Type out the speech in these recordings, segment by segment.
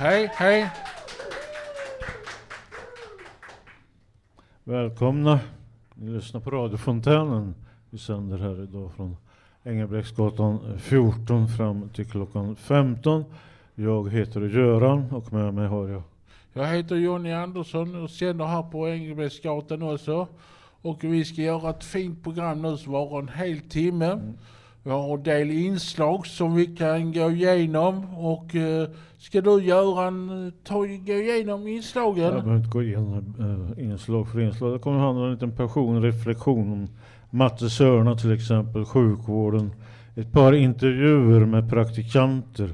Hej! Hej! Välkomna! Ni lyssnar på radiofontänen. Vi sänder här idag från Engelbrektsgatan 14 fram till klockan 15. Jag heter Göran och med mig har jag Jag heter Jonny Andersson och sänder här på Engelbrektsgatan också. Och vi ska göra ett fint program nu som varar en hel timme. Mm. Vi har en del inslag som vi kan gå igenom och eh, ska du Göran ta, gå igenom inslagen? Jag behöver inte gå igenom eh, inslag för inslag. Det kommer handla om en liten passion, reflektion om Matte Sörna till exempel, sjukvården. Ett par intervjuer med praktikanter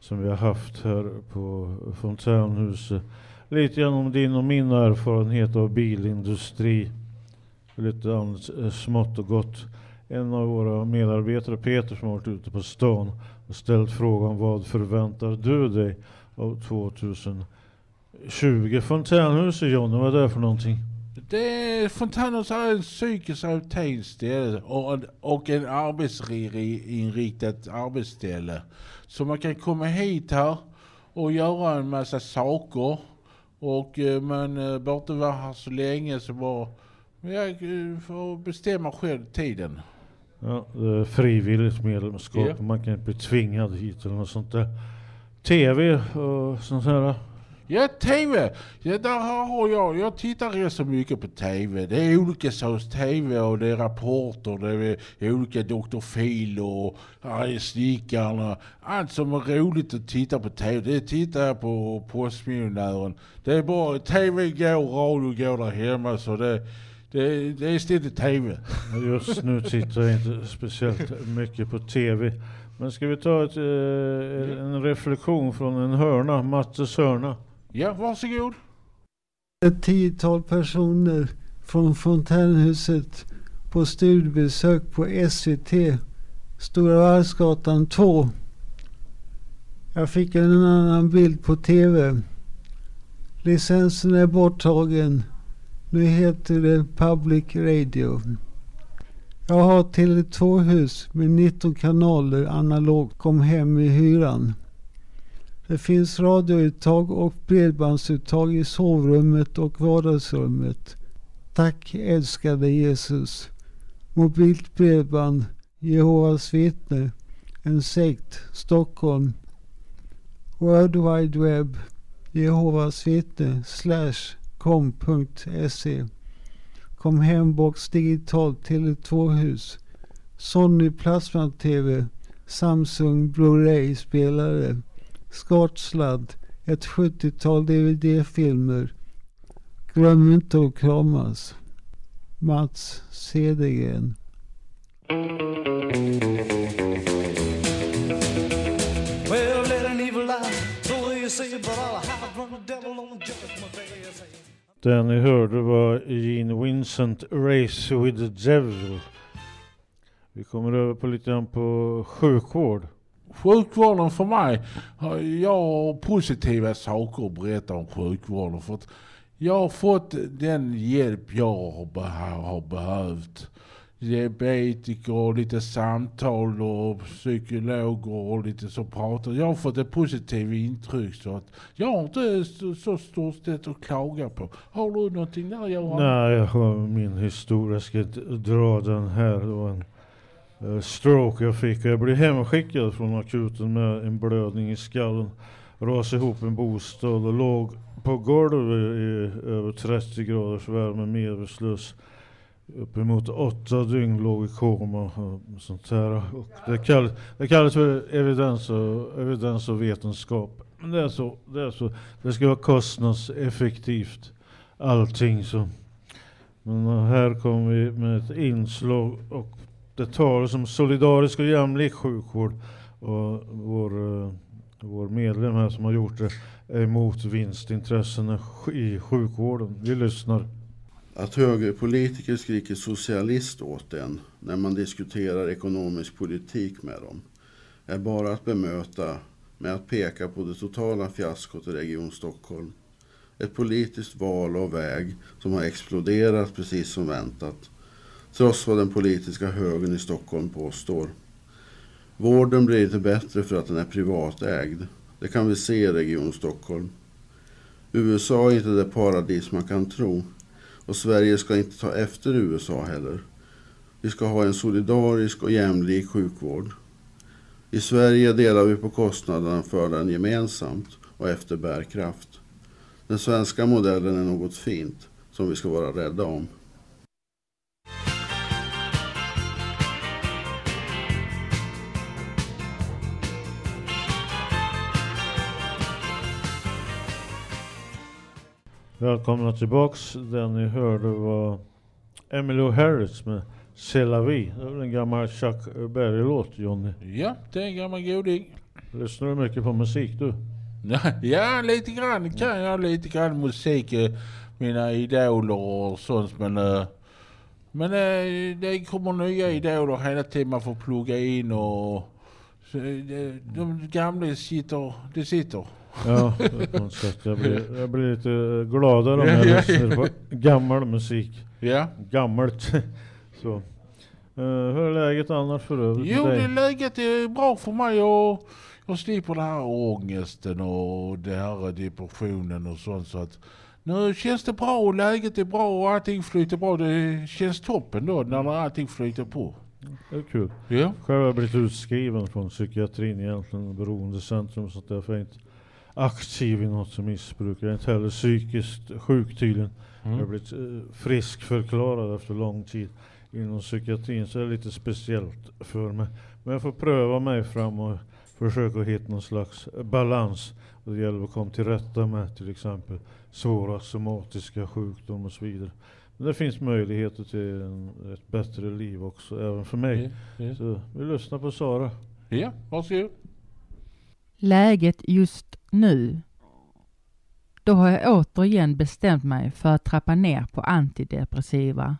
som vi har haft här på Fontänhuset. Lite grann om din och min erfarenhet av bilindustri. Lite annat eh, smått och gott. En av våra medarbetare, Peter, som har varit ute på stan och ställt frågan vad förväntar du dig av 2020? Fontänhuset Johnny, vad är det för någonting? Det är Fontänhus är en psykiskt ställe och, en- och en arbetsinriktat arbetsställe. Så man kan komma hit här och göra en massa saker. Och eh, man behöver inte vara här så länge så bara jag eh, får bestämma själv tiden. Ja, är frivilligt medlemskap. Ja. Man kan inte bli tvingad hit eller något sånt där. TV och sånt här. Ja, TV! Ja, där har jag. Jag tittar rätt så mycket på TV. Det är olika sorts TV och det är rapporter. Det är olika Dr. Phil och Snickarna. Allt som är roligt att titta på TV, det tittar jag på Postmiljonären. Det är bara TV går, radio går där hemma så det, det, det är ständigt TV. Just nu tittar jag inte speciellt mycket på TV. Men ska vi ta ett, eh, en reflektion från en hörna, Mattes hörna. Ja, varsågod. Ett tiotal personer från Fontänhuset på studiebesök på SVT, Stora Varvsgatan 2. Jag fick en annan bild på TV. Licensen är borttagen. Nu heter det Public Radio. Jag har Tele2-hus med 19 kanaler analogt kom hem i hyran. Det finns radiouttag och bredbandsuttag i sovrummet och vardagsrummet. Tack älskade Jesus. Mobilt bredband, Jehovas vittne, en sekt, Stockholm. World Wide Web, Jehovas vittne, slash com.se. Kom Hembox digitalt till ett tvåhus. Sony Plasma TV, Samsung Blu-ray spelare. Skartsladd, ett 70-tal DVD-filmer. Glöm inte att kramas. Mats Cedergren. Well, let an evil lie, so you say, but I'll hide det ni hörde var Gene Vincent Race with the Devil. Vi kommer över på lite grann på sjukvård. Sjukvården för mig, jag har positiva saker att berätta om sjukvården. För att jag har fått den hjälp jag har, har behövt. Diabetiker och lite samtal och psykologer och lite så pratar. Jag har fått ett positivt intryck så att jag har inte så, så stort sätt att klaga på. Har du någonting där Johan? Nej, jag har min historia. Jag ska dra den här. Det var en eh, stroke jag fick. Jag blev hemskickad från akuten med en blödning i skallen. Rasade ihop en bostad och låg på golvet i över 30 graders värme medvetslös. Uppemot åtta dygn låg i koma och sånt här. Och det, kall, det kallas för evidens och, evidens och vetenskap. Men det är så. Det, är så. det ska vara kostnadseffektivt. Allting så. Men här kommer vi med ett inslag och det talas om solidarisk och jämlik sjukvård. Och vår, vår medlem här som har gjort det är emot vinstintressena i sjukvården. Vi lyssnar. Att högerpolitiker skriker socialist åt en när man diskuterar ekonomisk politik med dem är bara att bemöta med att peka på det totala fiaskot i Region Stockholm. Ett politiskt val av väg som har exploderat precis som väntat. Trots vad den politiska högern i Stockholm påstår. Vården blir inte bättre för att den är privatägd. Det kan vi se i Region Stockholm. USA är inte det paradis man kan tro. Och Sverige ska inte ta efter USA heller. Vi ska ha en solidarisk och jämlik sjukvård. I Sverige delar vi på kostnaderna för den gemensamt och efter bärkraft. Den svenska modellen är något fint som vi ska vara rädda om. Välkomna tillbaks. Den ni hörde var Emmylou Harris med C'est la vie. Det är väl en gammal Chuck Berry-låt Johnny. Ja, det är en gammal goding. Lyssnar du mycket på musik du? Ja, lite grann kan jag. Lite grann musik. Mina idoler och sånt. Men, eh, men eh, det kommer nya idoler hela tiden. Man får plugga in och... eh, De gamla sitter... Det sitter. Ja. Jag blir, jag blir lite gladare om jag Ja, ja, lyssnar på gammal musik. Ja. Gammalt. Så. Uh, hur är läget annars för övrigt Jo, det läget är bra för mig och jag slipper den här ångesten och den här depressionen och sånt. Så att nu känns det bra och läget är bra och allting flyter bra. Det känns toppen då när allting flyter på. Det är kul. Ja. Själv har jag blivit utskriven från psykiatrin egentligen, beroendecentrum, så att därför är jag inte aktiv i något som missbruk. Jag är inte heller psykiskt sjuk tydligen. Jag har Mm. blivit eh, friskförklarad efter lång tid inom psykiatrin, så det är lite speciellt för mig. Men jag får pröva mig fram och försöka hitta någon slags balans. Och det gäller att komma till rätta med till exempel svåra somatiska sjukdomar och så vidare. Men det finns möjligheter till en, ett bättre liv också, även för mig. Ja, ja. Så vi lyssnar på Sara. ja, varsågod. Läget just nu. Då har jag återigen bestämt mig för att trappa ner på antidepressiva.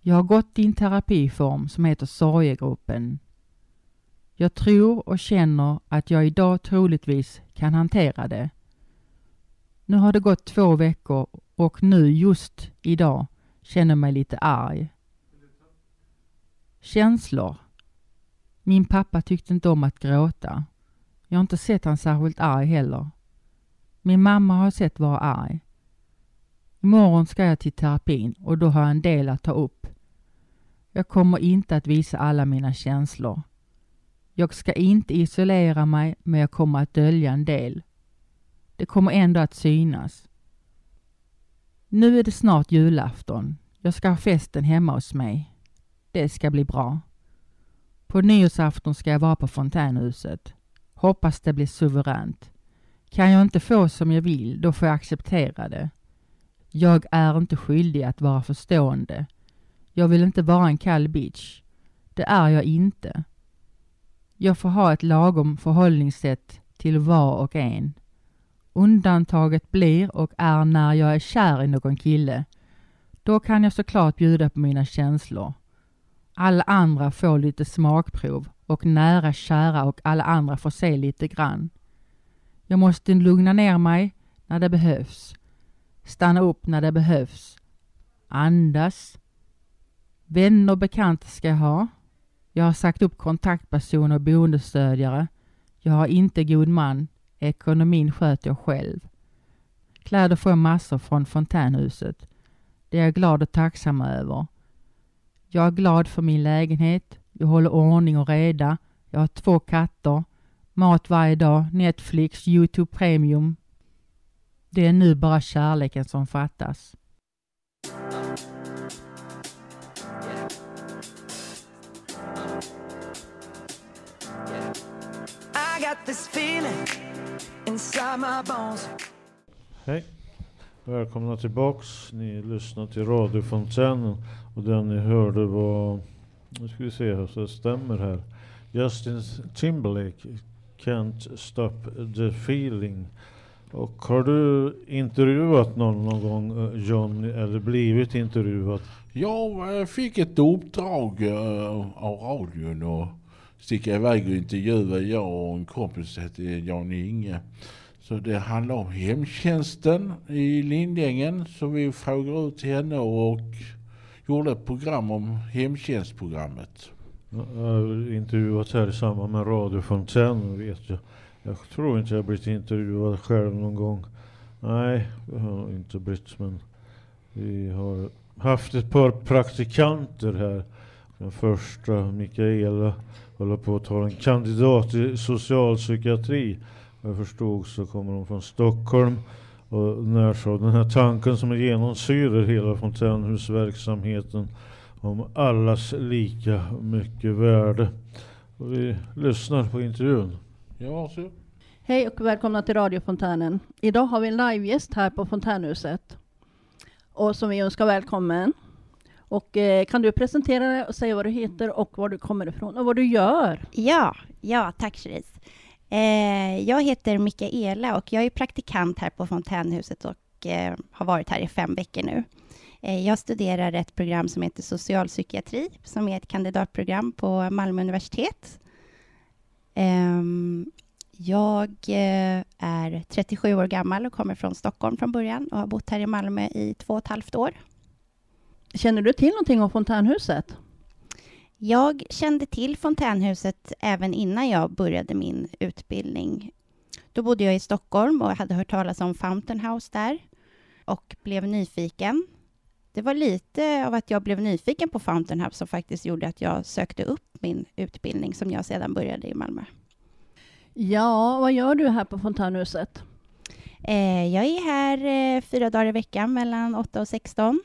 Jag har gått i en terapiform som heter sorgegruppen. Jag tror och känner att jag idag troligtvis kan hantera det. Nu har det gått två veckor och nu just idag känner jag mig lite arg. Känslor. Min pappa tyckte inte om att gråta. Jag har inte sett han särskilt arg heller. Min mamma har jag sett vara arg. Imorgon ska jag till terapin och då har jag en del att ta upp. Jag kommer inte att visa alla mina känslor. Jag ska inte isolera mig men jag kommer att dölja en del. Det kommer ändå att synas. Nu är det snart julafton. Jag ska ha festen hemma hos mig. Det ska bli bra. På nyårsafton ska jag vara på fontänhuset. Hoppas det blir suveränt. Kan jag inte få som jag vill, då får jag acceptera det. Jag är inte skyldig att vara förstående. Jag vill inte vara en kall bitch. Det är jag inte. Jag får ha ett lagom förhållningssätt till var och en. Undantaget blir och är när jag är kär i någon kille. Då kan jag såklart bjuda på mina känslor. Alla andra får lite smakprov och nära kära och alla andra får se lite grann. Jag måste lugna ner mig när det behövs. Stanna upp när det behövs. Andas. Vänner och bekanta ska jag ha. Jag har sagt upp kontaktpersoner och boendestödjare. Jag har inte god man. Ekonomin sköter jag själv. Kläder får jag massor från fontänhuset. Det är jag glad och tacksam över. Jag är glad för min lägenhet. Jag håller ordning och reda. Jag har två katter. Mat varje dag. Netflix, Youtube Premium. Det är nu bara kärleken som fattas. I got this feeling inside my bones. Hej! Välkomna tillbaks. Ni lyssnar till radiofontänen och den ni hörde var, nu ska vi se här så det stämmer här. Justin Timberlake, Can't Stop the Feeling. Och har du intervjuat någon någon gång eh, Johnny, eller blivit intervjuad? Jag fick ett uppdrag eh, av radion att sticka iväg och intervjua jag och en kompis som hette Jan Inge. Så det handlar om hemtjänsten i Lindängen. Så vi frågade ut henne och gjorde ett program om hemtjänstprogrammet. Jag har intervjuat här i samband med radiofontänen vet jag. Jag tror inte jag blivit intervjuad själv någon gång. Nej, det har jag inte blivit. Men vi har haft ett par praktikanter här. Den första, Mikaela, håller på att ta en kandidat i socialpsykiatri. Jag förstod så kommer hon från Stockholm och närs av den här tanken som genomsyrar hela fontänhusverksamheten om allas lika mycket värde. Och vi lyssnar på intervjun. Ja, varsågod. Hej och välkomna till radiofontänen. Idag har vi en livegäst här på Fontänhuset och som vi önskar välkommen. Och eh, kan du presentera dig och säga vad du heter och var du kommer ifrån och vad du gör? Ja, ja tack Cherise. Eh, jag heter Mikaela och jag är praktikant här på Fontänhuset och eh, har varit här i fem veckor nu. Eh, jag studerar ett program som heter socialpsykiatri som är ett kandidatprogram på Malmö universitet. Ehm, jag eh, är 37 år gammal och kommer från Stockholm från början och har bott här i Malmö i två och ett halvt år. Känner du till någonting om Fontänhuset? Jag kände till Fontänhuset även innan jag började min utbildning. Då bodde jag i Stockholm och hade hört talas om Fountain House där och blev nyfiken. Det var lite av att jag blev nyfiken på Fountain House som faktiskt gjorde att jag sökte upp min utbildning som jag sedan började i Malmö. Ja, vad gör du här på Fontänhuset? Eh, jag är här eh, fyra dagar i veckan mellan 8 och 16.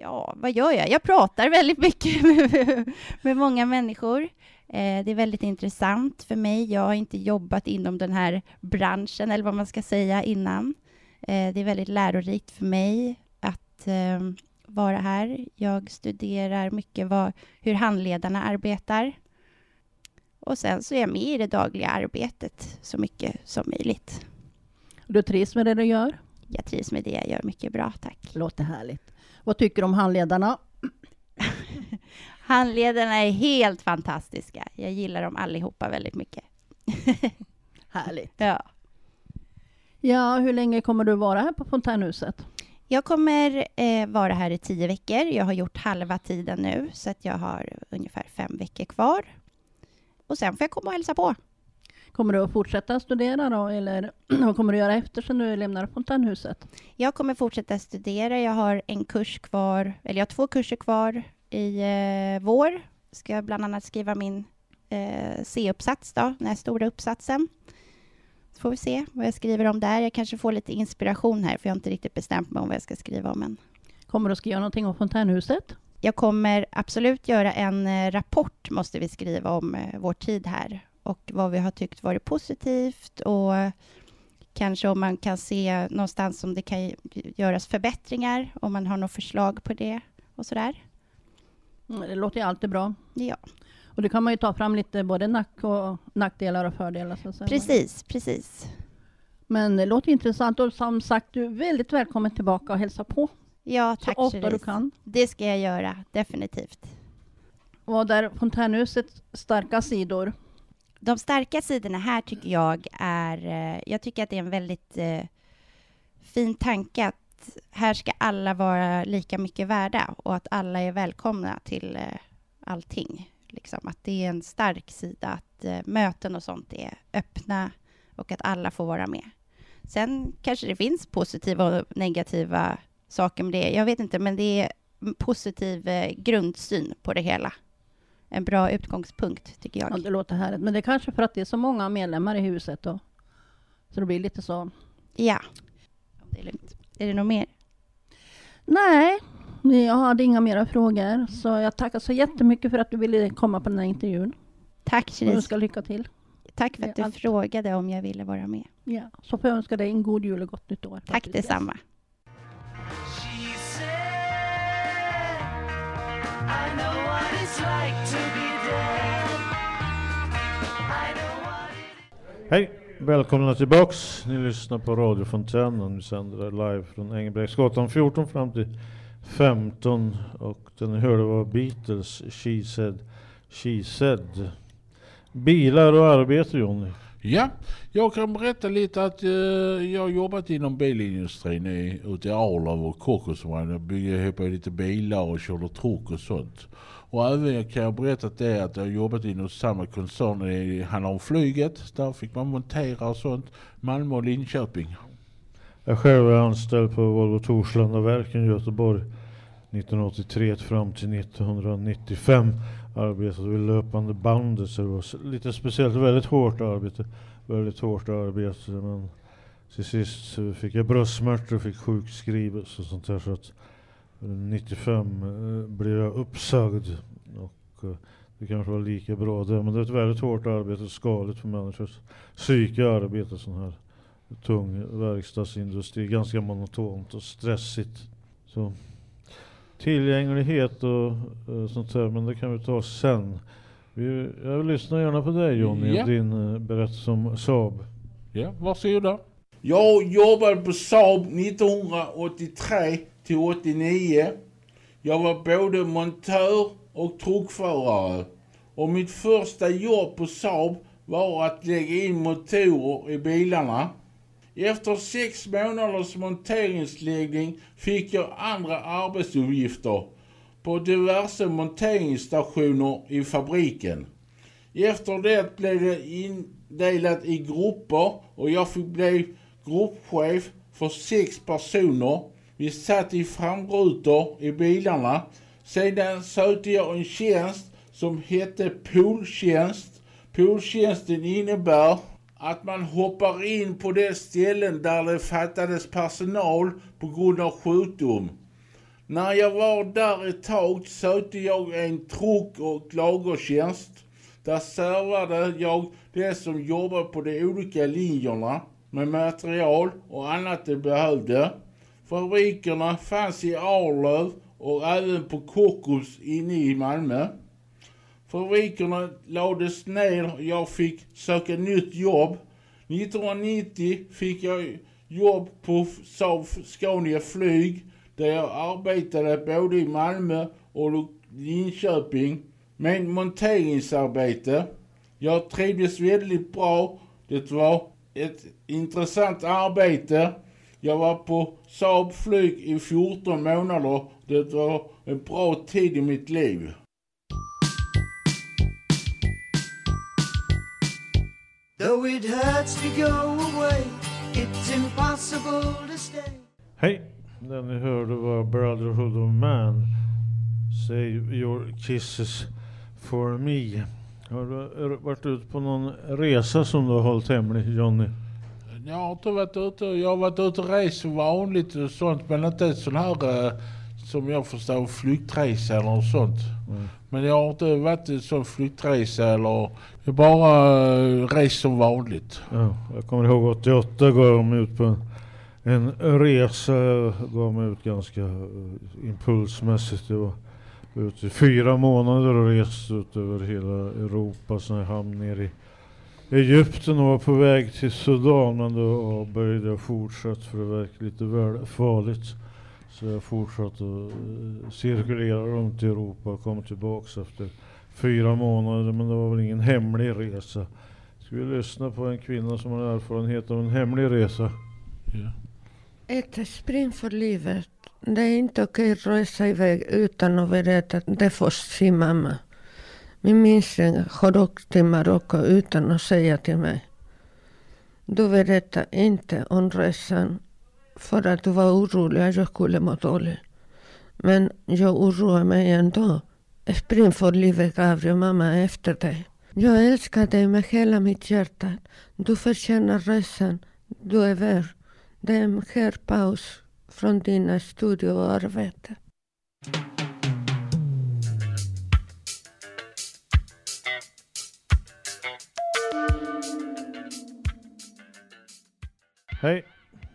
Ja, vad gör jag? Jag pratar väldigt mycket med, med många människor. Eh, det är väldigt intressant för mig. Jag har inte jobbat inom den här branschen, eller vad man ska säga, innan. Eh, det är väldigt lärorikt för mig att eh, vara här. Jag studerar mycket vad, hur handledarna arbetar. Och sen så är jag med i det dagliga arbetet så mycket som möjligt. Du trivs med det du gör? Jag trivs med det jag gör mycket bra, tack. Låter härligt. Vad tycker du om handledarna? Handledarna är helt fantastiska. Jag gillar dem allihopa väldigt mycket. Härligt. Ja. Ja, hur länge kommer du vara här på Fontänhuset? Jag kommer eh, vara här i tio veckor. Jag har gjort halva tiden nu, så att jag har ungefär fem veckor kvar. Och sen får jag komma och hälsa på. Kommer du att fortsätta studera då, eller vad kommer du göra efter sen du lämnar Fontänhuset? Jag kommer fortsätta studera. Jag har en kurs kvar, eller jag har två kurser kvar i eh, vår. Ska jag bland annat skriva min eh, C-uppsats då, den här stora uppsatsen. Så får vi se vad jag skriver om där. Jag kanske får lite inspiration här, för jag har inte riktigt bestämt mig om vad jag ska skriva om än. Kommer du att skriva någonting om Fontänhuset? Jag kommer absolut göra en eh, rapport, måste vi skriva, om eh, vår tid här och vad vi har tyckt varit positivt och kanske om man kan se någonstans om det kan göras förbättringar, om man har något förslag på det och sådär. Mm, Det låter ju alltid bra. Ja, Och det kan man ju ta fram lite både nack och nackdelar och fördelar. Så precis, precis. Men det låter intressant och som sagt, du är väldigt välkommen tillbaka och hälsa på Ja, så tack ofta du Cherise. kan. Det ska jag göra, definitivt. Vad är Fontänhusets starka sidor? De starka sidorna här tycker jag är... Eh, jag tycker att det är en väldigt eh, fin tanke att här ska alla vara lika mycket värda och att alla är välkomna till eh, allting. Liksom att det är en stark sida, att eh, möten och sånt är öppna och att alla får vara med. Sen kanske det finns positiva och negativa saker med det. Jag vet inte, men det är en positiv eh, grundsyn på det hela. En bra utgångspunkt, tycker jag. Ja, det låter härligt. Men det är kanske för att det är så många medlemmar i huset då. Så det blir lite så. Ja. Det är lugnt. Är det något mer? Nej, jag hade inga mera frågor. Så jag tackar så jättemycket för att du ville komma på den här intervjun. Tack Och Cherise. önskar lycka till. Tack för att du allt. frågade om jag ville vara med. Ja, så får jag önska dig en god jul och gott nytt år. Tack detsamma. Hej! Välkomna tillbaks. Ni lyssnar på Radio Fontänen. Vi sänder live från Engelbrektsgatan 14 fram till 15. Och den ni hörde var Beatles, She said, She said. Bilar och arbete Jonny. Ja, jag kan berätta lite att eh, jag har jobbat inom bilindustrin i, ute i Arlöv och Kockumsområdet. Jag byggde ihop lite bilar och körde truck och sånt. Och även kan jag berätta att det att jag har jobbat inom samma koncern det handlar om flyget. Där fick man montera och sånt. Malmö och Linköping. Jag själv är anställd på Volvo Torslandaverken i Göteborg 1983 fram till 1995. Arbetade vid löpande bandet så det var lite speciellt, väldigt hårt arbete. Väldigt hårt arbete men till sist fick jag bröstsmärtor och fick sjukskrivas och sånt där så att eh, 95 eh, blev jag uppsagd och eh, det kanske var lika bra det men det är ett väldigt hårt arbete, skadligt för människors psyke arbete sån här tung verkstadsindustri, ganska monotont och stressigt. Så tillgänglighet och uh, sånt där, men det kan vi ta sen. Vi, jag lyssnar gärna på dig Jonny, Ja. din uh, berättelse om Saab. Ja, varsågoda. Jag jobbade på Saab 1983 till 89. Jag var både montör och truckförare. Och mitt första jobb på Saab var att lägga in motorer i bilarna. Efter sex månaders monteringsläggning fick jag andra arbetsuppgifter på diverse monteringsstationer i fabriken. Efter det blev det indelat i grupper och jag fick bli gruppchef för sex personer. Vi satt i framrutor i bilarna. Sedan sökte jag en tjänst som hette pooltjänst. Pooltjänsten innebär att man hoppar in på de ställen där det fattades personal på grund av sjukdom. När jag var där ett tag sökte jag en truck och lagertjänst. Där servade jag de som jobbar på de olika linjerna med material och annat de behövde. Fabrikerna fanns i Arlöv och även på Kockums inne i Malmö. Fabrikerna lades ner och jag fick söka nytt jobb. 1990 fick jag jobb på Saab Scania Flyg där jag arbetade både i Malmö och Linköping med monteringsarbete. Jag trivdes väldigt bra. Det var ett intressant arbete. Jag var på Saab Flyg i 14 månader. Det var en bra tid i mitt liv. Hej! Den ni hörde var Brotherhood of Man. Save your kisses for me. Har du varit ute på någon resa som du har hållit hemlig Johnny? Jag har inte varit ute, jag har varit ute och rest som vanligt och sånt men inte sån här eh, som jag förstår flyktresa eller något sånt. Mm. Men jag har inte varit en sån flyktresa eller jag bara uh, rest som vanligt. Ja, jag kommer ihåg 88 gav jag mig ut på en, en resa. Gav mig ut ganska eh, impulsmässigt. Jag var ute i fyra månader och reste ut över hela Europa. Sen jag hamnade ner i Egypten och var på väg till Sudan. Men då avböjde jag fortsatt för det verkar lite väl farligt. Så jag fortsatte att eh, cirkulera runt i Europa och kom tillbaks efter fyra månader. Men det var väl ingen hemlig resa. Ska vi lyssna på en kvinna som har erfarenhet av en hemlig resa? Ja. Ett sprint för livet. Det är inte okej att resa iväg utan att berätta det för sin mamma. Min minsta har åkt till Marocko utan att säga till mig. Du berättade inte om resan för att du var orolig att jag skulle må dåligt. Men jag oroar mig ändå. Spring för livet Gabriel, jag mamma efter dig. Jag älskar dig med hela mitt hjärta. Du förtjänar resan. Du är värd. Det är en här paus från dina studier och arbete. Hej,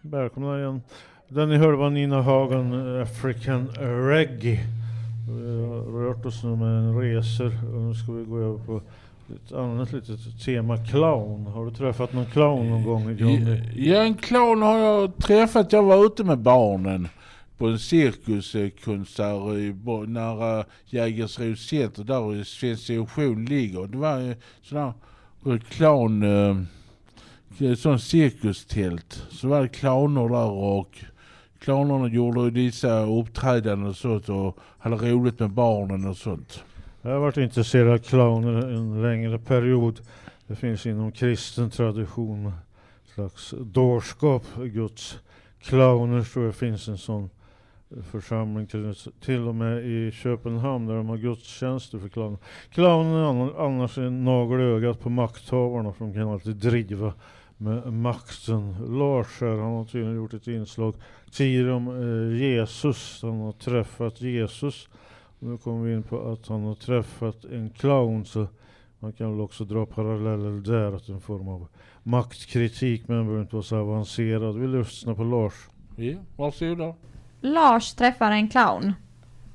välkomna igen. Den ni hörde var Nina Hagen, African Reggae. Vi har rört oss nu med resor och nu ska vi gå över på ett annat litet tema, clown. Har du träffat någon clown någon gång Johnny? Ja, en clown har jag träffat. Jag var ute med barnen på en cirkuskonsert i nära Jägersro center där Svensk Television ligger. Det var en sån här clown Eh, sån cirkustält. Så var det clowner där och clownerna gjorde vissa uppträdanden och sånt och hade roligt med barnen och sånt. Jag har varit intresserad av clowner en längre period. Det finns inom kristen tradition slags dårskap, Guds clowner tror jag finns en sån församling till, till och med i Köpenhamn där de har gudstjänster för clowner. Clownen är annars en nagel i ögat på makthavarna för de kan alltid driva med makten. Lars här, han har tydligen gjort ett inslag tidigare om eh, Jesus. Han har träffat Jesus. Och nu kommer vi in på att han har träffat en clown så man kan väl också dra paralleller där, att en form av maktkritik men behöver inte vara så avancerad. Vi lyssnar på Lars. Ja, varsågoda. Lars träffar en clown.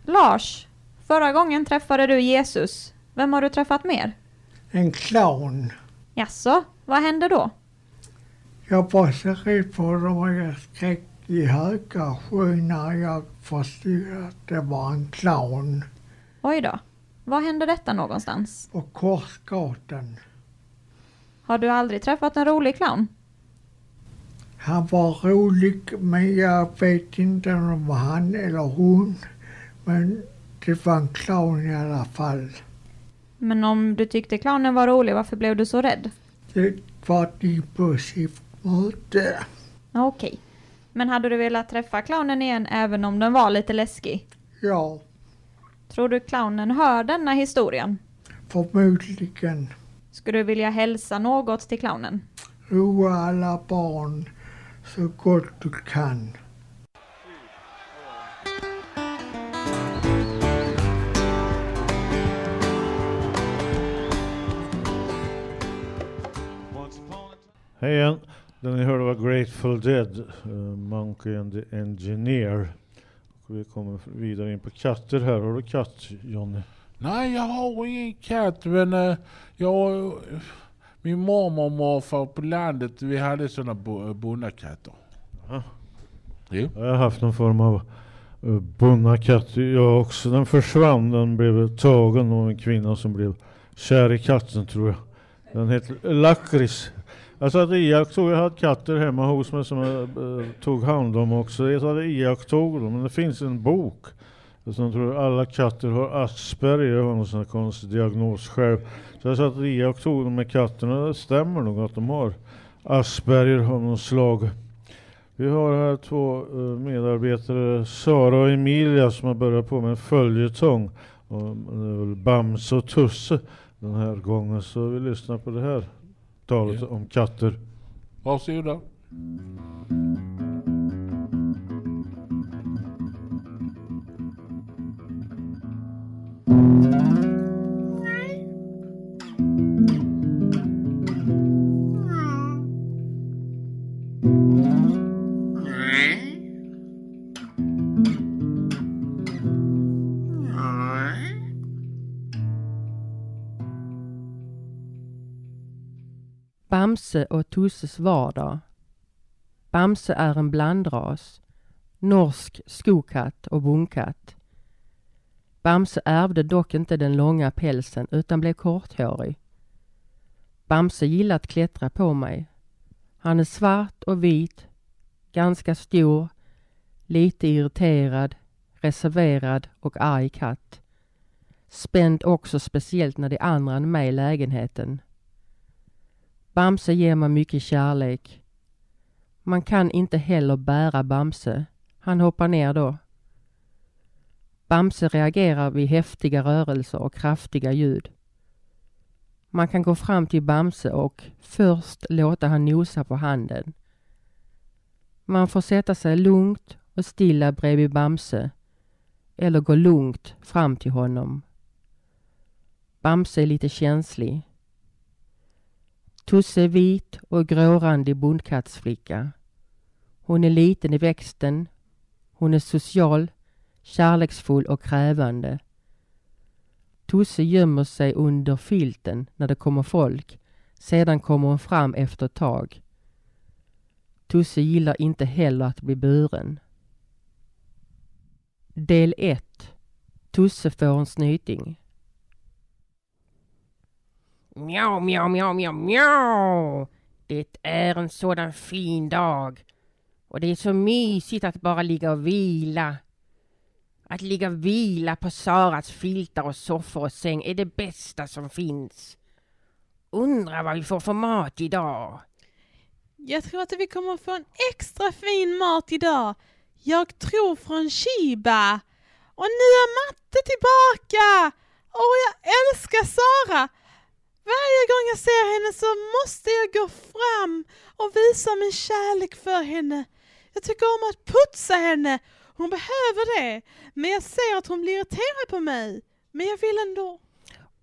Lars, förra gången träffade du Jesus. Vem har du träffat mer? En clown. Jaså, vad hände då? Jag var så rädd för dem och jag skrek i höga när jag förstod att det var en clown Oj då. Var hände detta någonstans? på Korsgatan. Har du aldrig träffat en rolig clown? Han var rolig men jag vet inte om det var han eller hon. Men det var en clown i alla fall. Men om du tyckte clownen var rolig, varför blev du så rädd? Det var ett impulsivt Okej. Men hade du velat träffa clownen igen även om den var lite läskig? Ja, Tror du clownen hör denna historien? förmodligen. Skulle du vilja hälsa något till clownen? Roa alla barn så gott du kan. Hej igen. Den ni hörde var Grateful Dead, uh, Monkey and the Engineer. Och vi kommer vidare in på katter här. Har du katt Jonny? Nej, jag har ingen katt men eh, jag... Min mormor och morfar på landet, vi hade sådana bo- bonnakatter. Jaha. Jo. Jag har haft någon form av uh, bunna katt jag också. Den försvann. Den blev tagen av en kvinna som blev kär i katten tror jag. Den heter Lakrits. Jag satt och iakttog, jag hade katter hemma hos mig som jag eh, tog hand om också. Jag satt och iakttog dem, men det finns en bok. som tror alla katter har Asperger, har någon sån här konstig diagnos själv. Så jag satt och iakttog dem med katterna, det stämmer nog att de har Asperger av något slag. Vi har här två eh, medarbetare, Sara och Emilia, som har börjat på med en följetong. Och eh, det är väl Bamse och Tusse den här gången. Så vi lyssnar på det här talet om katter. Varsågoda. Bamse och Tusses vardag. Bamse är en blandras. Norsk skokatt och bondkatt. Bamse ärvde dock inte den långa pälsen utan blev korthårig. Bamse gillar att klättra på mig. Han är svart och vit, ganska stor, lite irriterad, reserverad och arg katt. Spänd också speciellt när de andra är med i lägenheten. Bamse ger mig mycket kärlek. Man kan inte heller bära Bamse. Han hoppar ner då. Bamse reagerar vid häftiga rörelser och kraftiga ljud. Man kan gå fram till Bamse och först låta han nosa på handen. Man får sätta sig lugnt och stilla bredvid Bamse eller gå lugnt fram till honom. Bamse är lite känslig. Tusse är vit och grårandig bondkattsflicka. Hon är liten i växten. Hon är social, kärleksfull och krävande. Tusse gömmer sig under filten när det kommer folk. Sedan kommer hon fram efter ett tag. Tusse gillar inte heller att bli buren. Del 1. Tusse får en snyting. Mjau, mjau, mjau, mjau, mjau. Det är en sådan fin dag. Och det är så mysigt att bara ligga och vila. Att ligga och vila på Saras filtar och soffor och säng är det bästa som finns. Undrar vad vi får för mat idag. Jag tror att vi kommer få en extra fin mat idag. Jag tror från Shiba. Och nu är Matte tillbaka! Åh, jag älskar Sara! Varje gång jag ser henne så måste jag gå fram och visa min kärlek för henne. Jag tycker om att putsa henne. Hon behöver det. Men jag ser att hon blir irriterad på mig. Men jag vill ändå.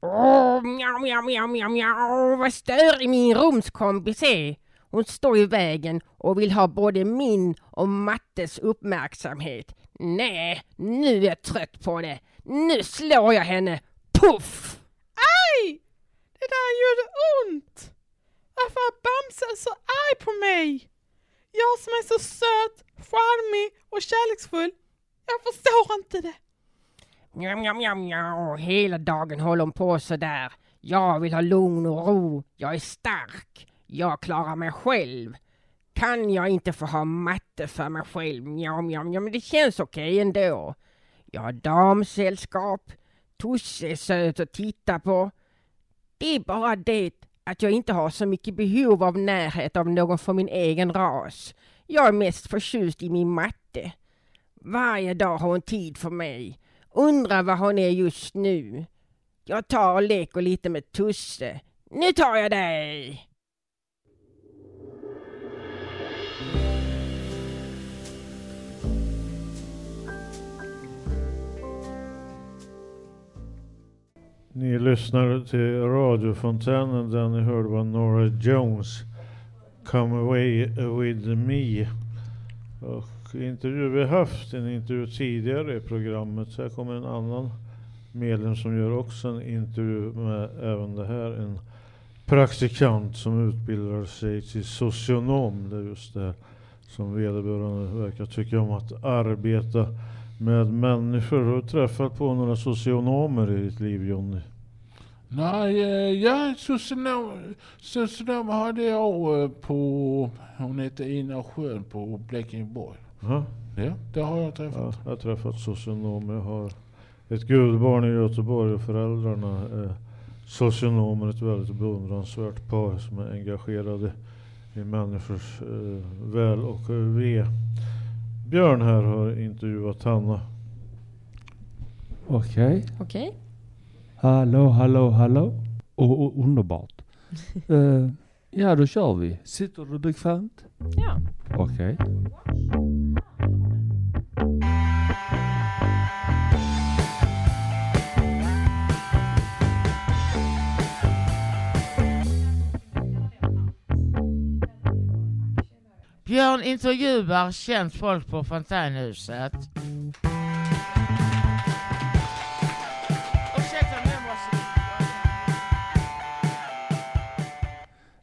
Åh, mjau, mjau, mjau, mjau, mjau, vad störig min rumskompis är. Hon står i vägen och vill ha både min och Mattes uppmärksamhet. Nej, nu är jag trött på det. Nu slår jag henne. Puff! Aj! Det där gjorde ont! Varför är Bamse så arg på mig? Jag som är så söt, charmig och kärleksfull. Jag förstår inte det. Mjau, mjau, mjau, mjau. Hela dagen håller hon på sådär. Jag vill ha lugn och ro. Jag är stark. Jag klarar mig själv. Kan jag inte få ha matte för mig själv? Mjau, mjau, mjau. Men det känns okej ändå. Jag har damsällskap. Tusse är söt att titta på. Det är bara det att jag inte har så mycket behov av närhet av någon från min egen ras. Jag är mest förtjust i min matte. Varje dag har hon tid för mig. Undrar var hon är just nu. Jag tar och leker lite med Tusse. Nu tar jag dig! Ni lyssnar till radiofontänen där ni hörde var Nora Jones Come Away With Me. Och intervju, vi har haft en intervju tidigare i programmet. Så här kommer en annan medlem som gör också en intervju med även det här. En praktikant som utbildar sig till socionom. Det är just det som vederbörande verkar tycka om att arbeta med människor. Har du träffat på några socionomer i ditt liv Jonny? Nej, eh, ja, socionom, socionom hade jag eh, på, hon heter Ina Schön på Blekingeborg. Ja. Ja, det har jag träffat. Ja, jag har träffat socionomer. Jag har ett gudbarn i Göteborg och föräldrarna är socionomer. Ett väldigt beundransvärt par som är engagerade i människors eh, väl och ve. Björn här har intervjuat Hanna. Okej. Okej. Hallå, hallå, hallå. Och, och underbart. Eh, ja, då kör vi. Sitter du bekvämt? Ja. Okej. Björn intervjuar känt folk på fontänhuset.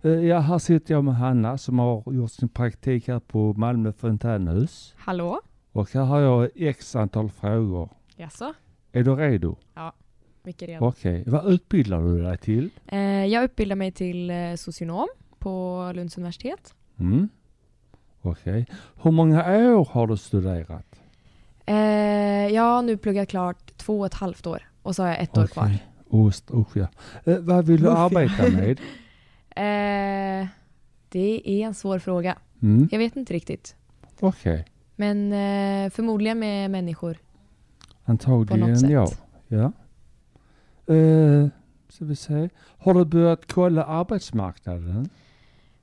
Eh, ja, här sitter jag med Hanna som har gjort sin praktik här på Malmö fontänhus. Hallå? Och här har jag x antal frågor. Jaså? Är du redo? Ja, mycket redo. Okej. Vad utbildar du dig till? Eh, jag utbildar mig till eh, socionom på Lunds universitet. Mm. Okej. Hur många år har du studerat? Eh, jag har nu pluggat klart två och ett halvt år och så har jag ett år kvar. Ost, usch ja. Eh, vad vill du arbeta med? Eh, det är en svår fråga. Mm. Jag vet inte riktigt. Okej. Men eh, förmodligen med människor. Antagligen ja. ja. Eh, ska vi se. Har du börjat kolla arbetsmarknaden?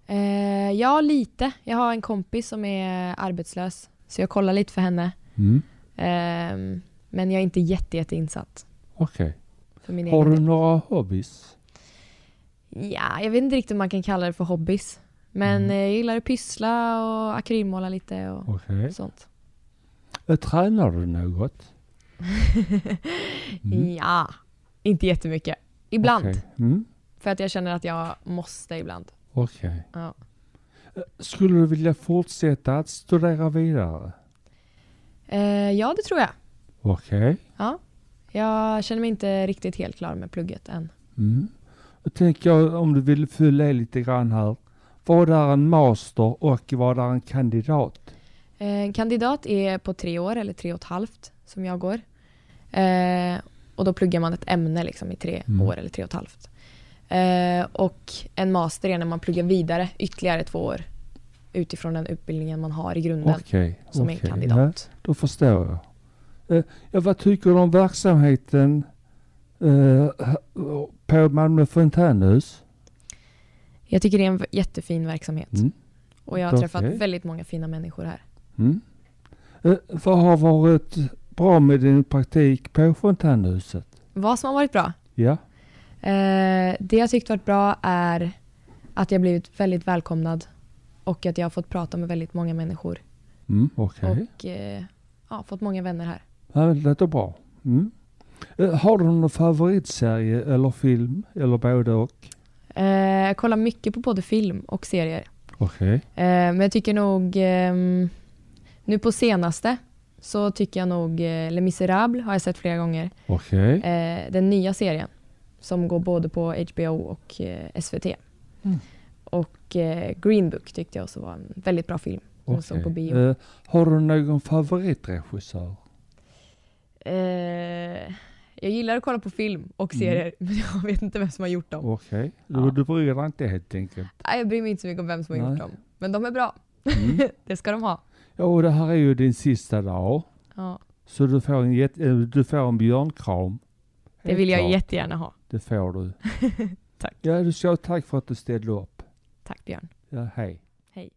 Eh, ja, lite. Jag har en kompis som är arbetslös. Så jag kollar lite för henne. Mm. Ehm, men jag är inte jätte, jätte insatt. Okej. Min Har du några hobbys? Ja, jag vet inte riktigt om man kan kalla det för hobbys. Men Mm. eh, jag gillar att pyssla och akrylmåla lite och Okej. sånt. Eh, Tränar du något? Mm. Ja, inte jättemycket. Ibland. Okej. Mm. För att jag känner att jag måste ibland. Okej. Ja. Eh, Skulle du vilja fortsätta att studera vidare? Eh, ja, det tror jag. Okej. Ja. Jag känner mig inte riktigt helt klar med plugget än. Mm. Då tänker jag om du vill fylla i lite grann här. vad är en master och vad är en kandidat? Eh, En kandidat är på tre år eller tre och ett halvt som jag går. Eh, och då pluggar man ett ämne liksom i tre Mm. år eller tre och ett halvt. Eh, och en master är när man pluggar vidare ytterligare två år utifrån den utbildningen man har i grunden Okej, som är en okej, kandidat. Ja, då förstår jag. Eh, ja, vad tycker du om verksamheten eh, på Malmö fontänhus? Jag tycker det är en jättefin verksamhet. Mm. Och jag har Okej. träffat väldigt många fina människor här. Mm. Vad har varit bra med din praktik på fontänhuset? Vad som har varit bra? Ja. Eh, det jag tyckt varit bra är att jag blivit väldigt välkomnad och att jag har fått prata med väldigt många människor. Mm, Okej. Och eh, ja, fått många vänner här. Ja, det låter bra. Mm. Eh, har du någon favoritserie eller film eller både och? Eh, jag kollar mycket på både film och serier. Okej. Eh, men jag tycker nog ehm, nu på senaste så tycker jag nog eh, Les Misérables har jag sett flera gånger. Okej. Eh, den nya serien som går både på HBO och eh, SVT. Mm. Och eh, Green Book tyckte jag också var en väldigt bra film. Som jag såg på bio. Eh, har du någon favoritregissör? Eh, jag gillar att kolla på film och Mm. serier, men jag vet inte vem som har gjort dem. Okej. Du, du bryr dig inte helt enkelt? Nej, jag bryr mig inte så mycket om vem som har gjort Nej. dem. Men de är bra. Mm. det ska de ha. Ja, och det här är ju din sista dag. Ja. Så du får en, du får en björnkram. Det vill jag klart. jättegärna ha. Det får du. Tack. Ja, du ska ha tack för att du ställde upp. Tack Björn. Ja, hej. Hej.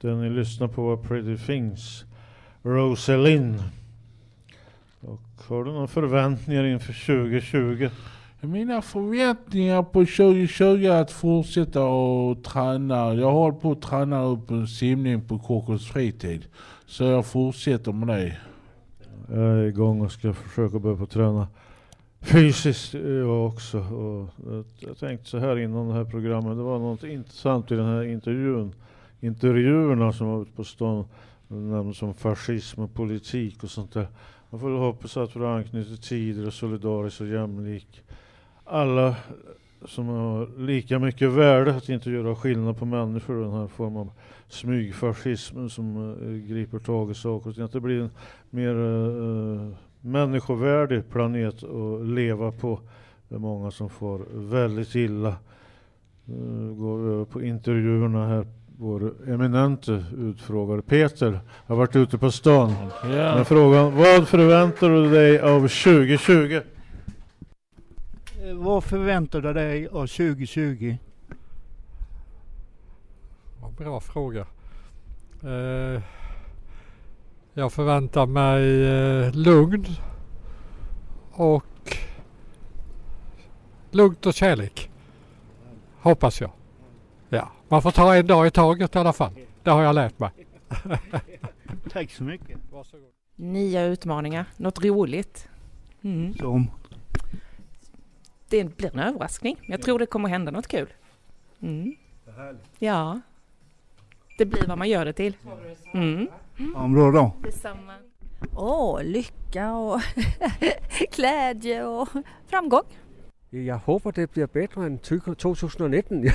Den ni lyssnar på var Pretty Things, Rosalind. Och har du några förväntningar inför 2020? Mina förväntningar på 2020 är att fortsätta och träna. Jag håller på att träna upp en simning på Kockums fritid. Så jag fortsätter med det. Jag är igång och ska försöka börja på träna fysiskt jag också. Och jag- tänkte så här innan det här programmet, det var något intressant i den här intervjun. Intervjuerna som var ute på stan nämndes som fascism och politik och sånt där. Man får väl hoppas att vi anknyter tider och solidarisk och jämlik. Alla som har lika mycket värde att inte göra skillnad på människor. Den här formen av smygfascism som eh, griper tag i saker och ting. Att det blir en mer uh, människovärdig planet att leva på. Det är många som får väldigt illa. Uh, går vi över på intervjuerna här. Vår eminente utfrågare Peter har varit ute på stan Ja. med frågan Vad förväntar du dig av 2020? Vad förväntar du dig av 2020? Vad Bra fråga. Eh, jag förväntar mig eh, lugn och lugnt och kärlek. Hoppas jag. Ja, man får ta en dag i taget i alla fall. Det har jag lärt mig. Tack så mycket. Varsågod. Nya utmaningar, något roligt. Mm. Som? Det blir en överraskning. Jag tror det kommer hända något kul. Mm. Ja. Det blir vad man gör det till. Mm. Om då då? Detsamma. Åh, lycka och glädje och framgång. Jeg håber, det bedre end 20- 2019.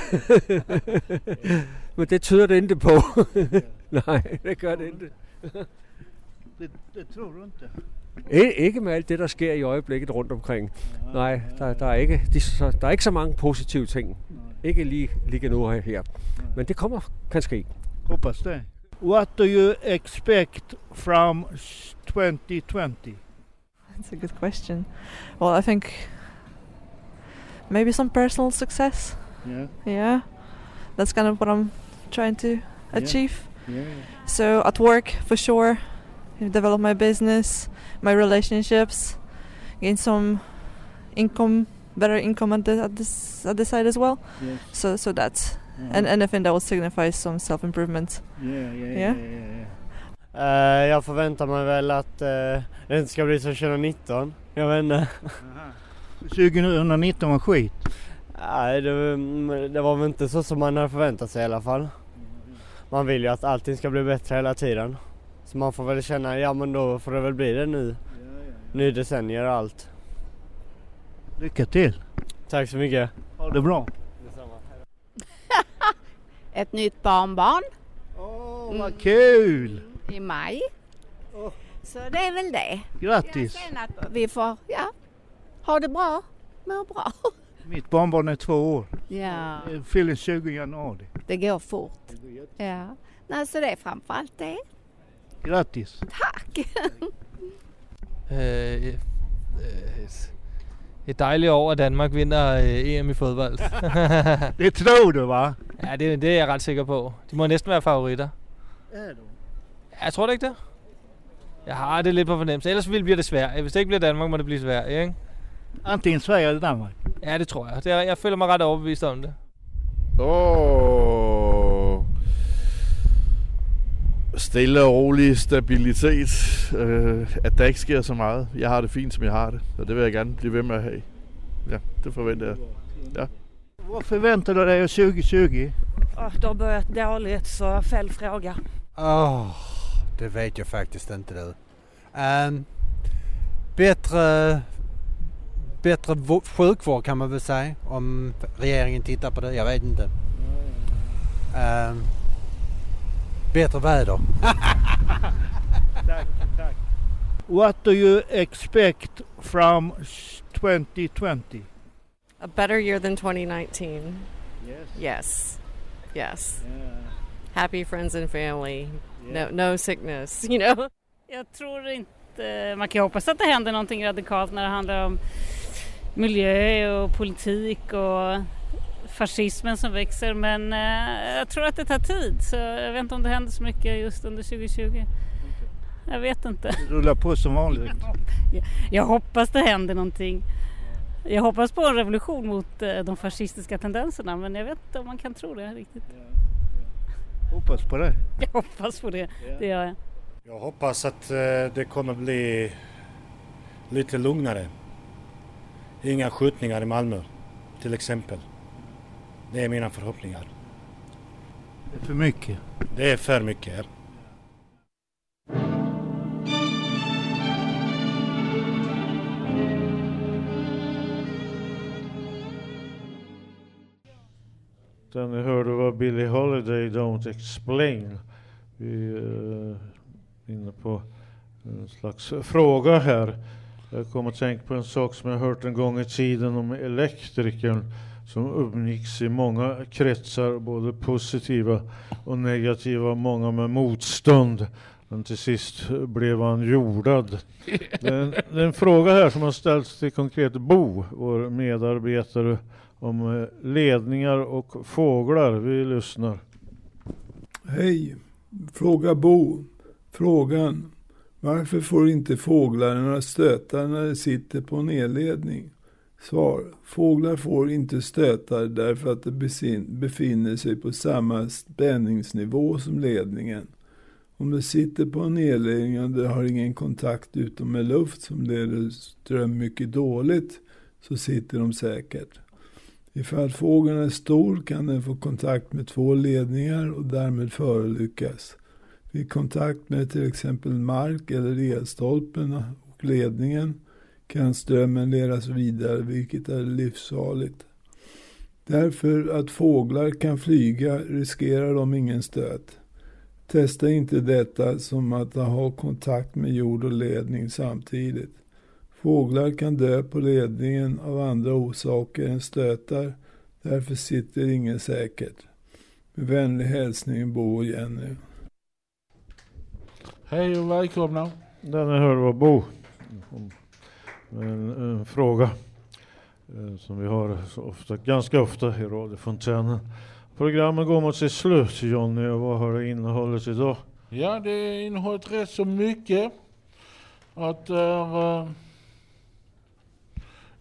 Men det tyder det inte på. Nej, det gør det inte. Det, det tror du inte? Ikke med alt det, der sker i øjeblikket rundt omkring. Nej, der, der, er, ikke, de, der er ikke så mange positive ting. Ikke lige, lige nu her-. Men det kommer, kan ske. Hoppas det. What do you expect from s- 2020? That's a good question. Well, I think maybe some personal success. Yeah. Yeah. That's kind of what I'm trying to achieve. Yeah. So at work, for sure, develop my business, my relationships, gain some income, better income at the at this at the side as well. Yes. So so that's Mhm. and anything that will signify some self improvement. Yeah, yeah, Yeah. yeah, yeah, yeah. Eh, jag förväntar mig väl att eh, det inte ska bli som 2019. Jag vet inte. 2019 var skit. Nej, det, det var väl inte så som man hade förväntat sig i alla fall. Man vill ju att allting ska bli bättre hela tiden. Så man får väl känna, ja men då får det väl bli det nu. Ny decennier och allt. Lycka till! Tack så mycket. Ha det bra! Ett nytt barnbarn. Åh, vad kul! I maj. Så det är väl det. Grattis! Vi får, ja, ha det bra, må bra. Mitt barnbarn är två år. Ja, Fyller 20 januari. det går fort. Ja, nej, så det är framförallt det. Grattis! Tack! Øh, øh, et dejligt år, at Danmark vinder øh, EM i fodbold. det tror du, va? Ja, det, det er jeg ret sikker på. De må næsten være favoritter. Er du? Ja, jeg tror det ikke det. Jeg har det lidt på fornemmelse. Ellers vil- bliver det svært. Hvis det ikke bliver Danmark, må det blive svært, ikke? Antingen Sverige eller Danmark. Ja, det tror jeg. Det er, jeg føler mig ret overbevist om det. Åh. Stille og rolig stabilitet. Øh, at der ikke sker så meget. Jeg har det fint, som jeg har det. Og det vil jeg gerne blive ved med at have. Ja, det forventer jeg. Ja. Vad förväntar du dig av 2020? Oh, det har börjat dåligt så fel fråga. Åh, det vet jag faktiskt inte du. Ehm, bättre, bättre sjukvård kan man väl säga om regeringen tittar på det. Jag vet inte. Ehm, bättre väder. tack, tack. What do you expect from 2020? A better year than 2019. Yes. Yes. Yes. Yeah. Happy friends and family. No, no sickness, you know? Jag tror inte, man kan hoppas att det händer någonting radikalt när det handlar om miljö och politik och fascismen som växer men eh, jag tror att det tar tid så jag vet inte om det händer så mycket just under 2020. Jag vet inte. Det rullar på som vanligt. Jag, hoppas det händer någonting. Jag hoppas på en revolution mot eh, de fascistiska tendenserna men jag vet inte om man kan tro det riktigt. Hoppas på det. Jag hoppas på det, det gör jag. Jag hoppas att eh, det kommer bli lite lugnare. Inga skjutningar i Malmö till exempel. Det är mina förhoppningar. Det är för mycket. Det är för mycket. ni hörde var Billie Holiday Don't Explain. Vi är inne på en slags fråga här. Jag kom att tänka på en sak som jag hört en gång i tiden om elektrikern som umgicks i många kretsar, både positiva och negativa, många med motstånd. Men till sist blev han jordad. Det är en, det är en fråga här som har ställts till konkret Bo, vår medarbetare, om eh, ledningar och fåglar. Vi lyssnar. Hej! Fråga Bo. Frågan. Varför får inte fåglar några stötar när de sitter på en elledning? Svar. Fåglar får inte stötar därför att de befinner sig på samma spänningsnivå som ledningen. Om de sitter på en elledning och de har ingen kontakt utom med luft som leder ström mycket dåligt så sitter de säkert. Ifall fågeln är stor kan den få kontakt med två ledningar och därmed förolyckas. Vid kontakt med till exempel mark eller elstolpen och ledningen kan strömmen ledas vidare vilket är livsfarligt. Därför att fåglar kan flyga riskerar de ingen stöt. Testa inte detta som att ha kontakt med jord och ledning samtidigt. Fåglar kan dö på ledningen av andra orsaker än stötar. Därför sitter ingen säkert. Med vänlig hälsning Bo och Jenny. Hej och välkomna. Den jag hörde var Bo. En, en fråga eh, som vi har ofta, ganska ofta i radiofontänen. Programmet går mot sitt slut Jonny och vad har det innehållit idag? Ja, det innehåller rätt så mycket. Att det är uh,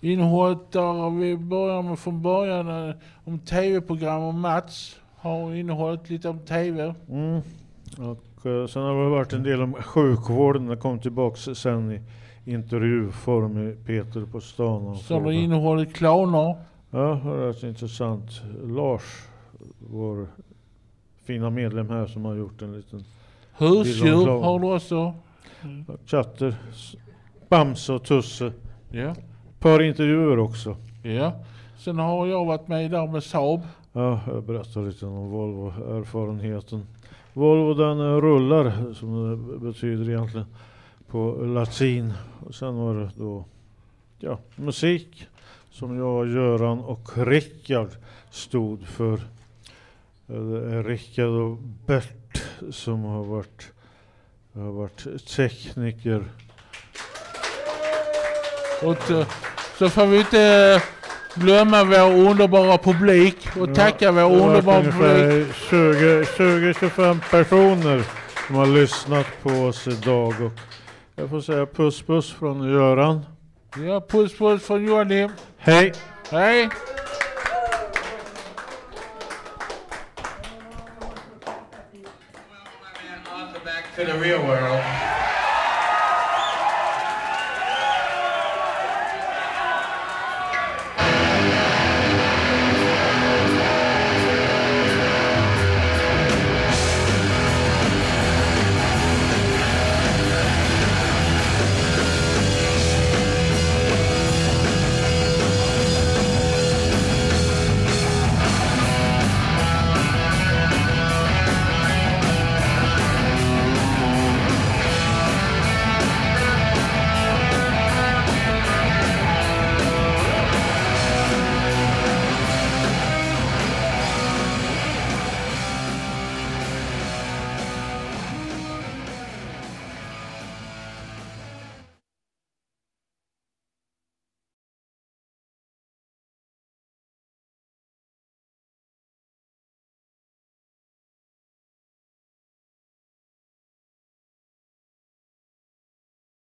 innehållet där vi börjar med från början eh, om tv-program och Mats har innehållit lite om tv. Mm. Och eh, sen har det varit en del om sjukvården. Det kom tillbaks sen i intervjuform med Peter på stan. Så har innehållit clowner. Ja, det är rätt intressant. Lars, vår fina medlem här som har gjort en liten Husdjur har du också. Katter, s- Bamse och Tusse. Ja. Ett par intervjuer också. Ja. Sen har jag varit med där med Saab. Ja, jag berättar lite om Volvo-erfarenheten. Volvo den rullar, som det betyder egentligen, på latin. Och sen var det då ja, musik som jag, Göran och Rickard stod för. Eh, Rickard och Bert som har varit, har varit tekniker. Och så får vi inte eh, glömma vår underbara publik och tacka vår har varit underbara publik. ungefär 20-25 personer som har lyssnat på oss idag. Och jag får säga puss puss från Göran. Ja, puss puss från Joakim. Hej! Hej! to the real world.